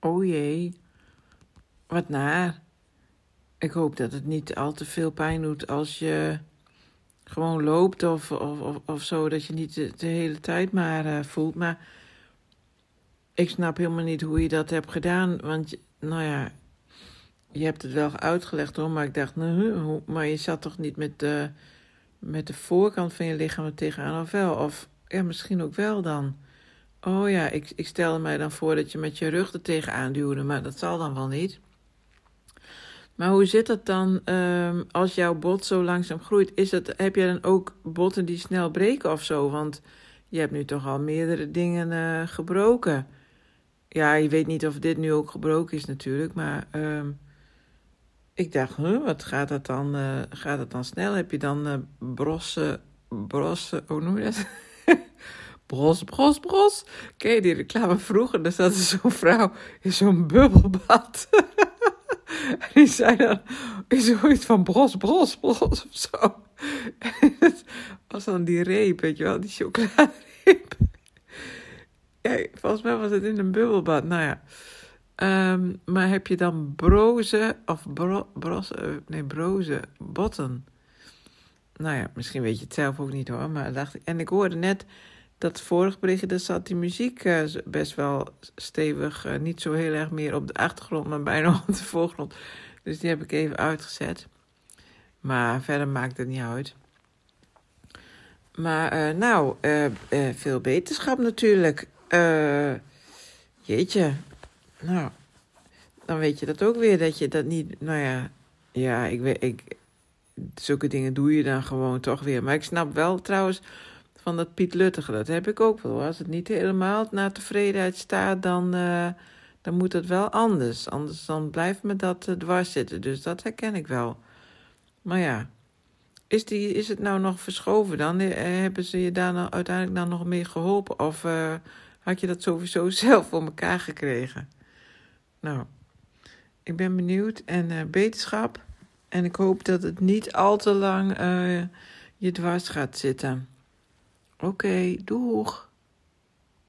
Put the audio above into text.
Oh jee, wat naar. Ik hoop dat het niet al te veel pijn doet als je gewoon loopt of, of, of, of zo, dat je niet de, hele tijd maar uh, voelt. Maar ik snap helemaal niet hoe je dat hebt gedaan, want nou ja, je hebt het wel uitgelegd hoor, maar ik dacht, nou, maar je zat toch niet met de, met de voorkant van je lichaam er tegenaan of wel? Of ja, misschien ook wel dan. Oh ja, ik, ik stelde mij dan voor dat je met je rug er tegenaan duwde, maar dat zal dan wel niet. Maar hoe zit dat dan um, als jouw bot zo langzaam groeit? Is het, heb je dan ook botten die snel breken of zo? Want je hebt nu toch al meerdere dingen uh, gebroken. Ja, je weet niet of dit nu ook gebroken is natuurlijk, maar um, ik dacht, wat gaat dat dan? Uh, gaat het dan snel? Heb je dan uh, brosse, brosse, hoe noem je dat? bros, bros, bros. Ken je die reclame vroeger? Dus dat is zo'n vrouw in zo'n bubbelbad. en die zei dan zoiets van bros, bros, bros of zo. En was dan die reep, weet je wel, die chocoladereep. ja, volgens mij was het in een bubbelbad. Nou ja. Um, maar heb je dan broze of bro, bros, nee, broze botten? Nou ja, misschien weet je het zelf ook niet hoor. Maar dacht ik, en ik hoorde net dat vorig berichtje, daar zat die muziek uh, best wel stevig. Uh, niet zo heel erg meer op de achtergrond, maar bijna op de voorgrond. Dus die heb ik even uitgezet. Maar verder maakt het niet uit. Maar uh, nou, veel beterschap natuurlijk. jeetje, nou, dan weet je dat ook weer, dat je dat niet, nou ja, ja, ik weet, ik, zulke dingen doe je dan gewoon toch weer. Maar ik snap wel trouwens van dat Piet Luttige, dat heb ik ook wel. Als het niet helemaal naar tevredenheid staat, dan, uh, dan moet het wel anders. Anders dan blijft me dat uh, dwars zitten. Dus dat herken ik wel. Maar ja, is, die, is het nou nog verschoven dan? Eh, hebben ze je daar nou uiteindelijk dan nog mee geholpen? Of had je dat sowieso zelf voor elkaar gekregen? Nou, ik ben benieuwd en beterschap. En ik hoop dat het niet al te lang je dwars gaat zitten. Oké, okay, doeg!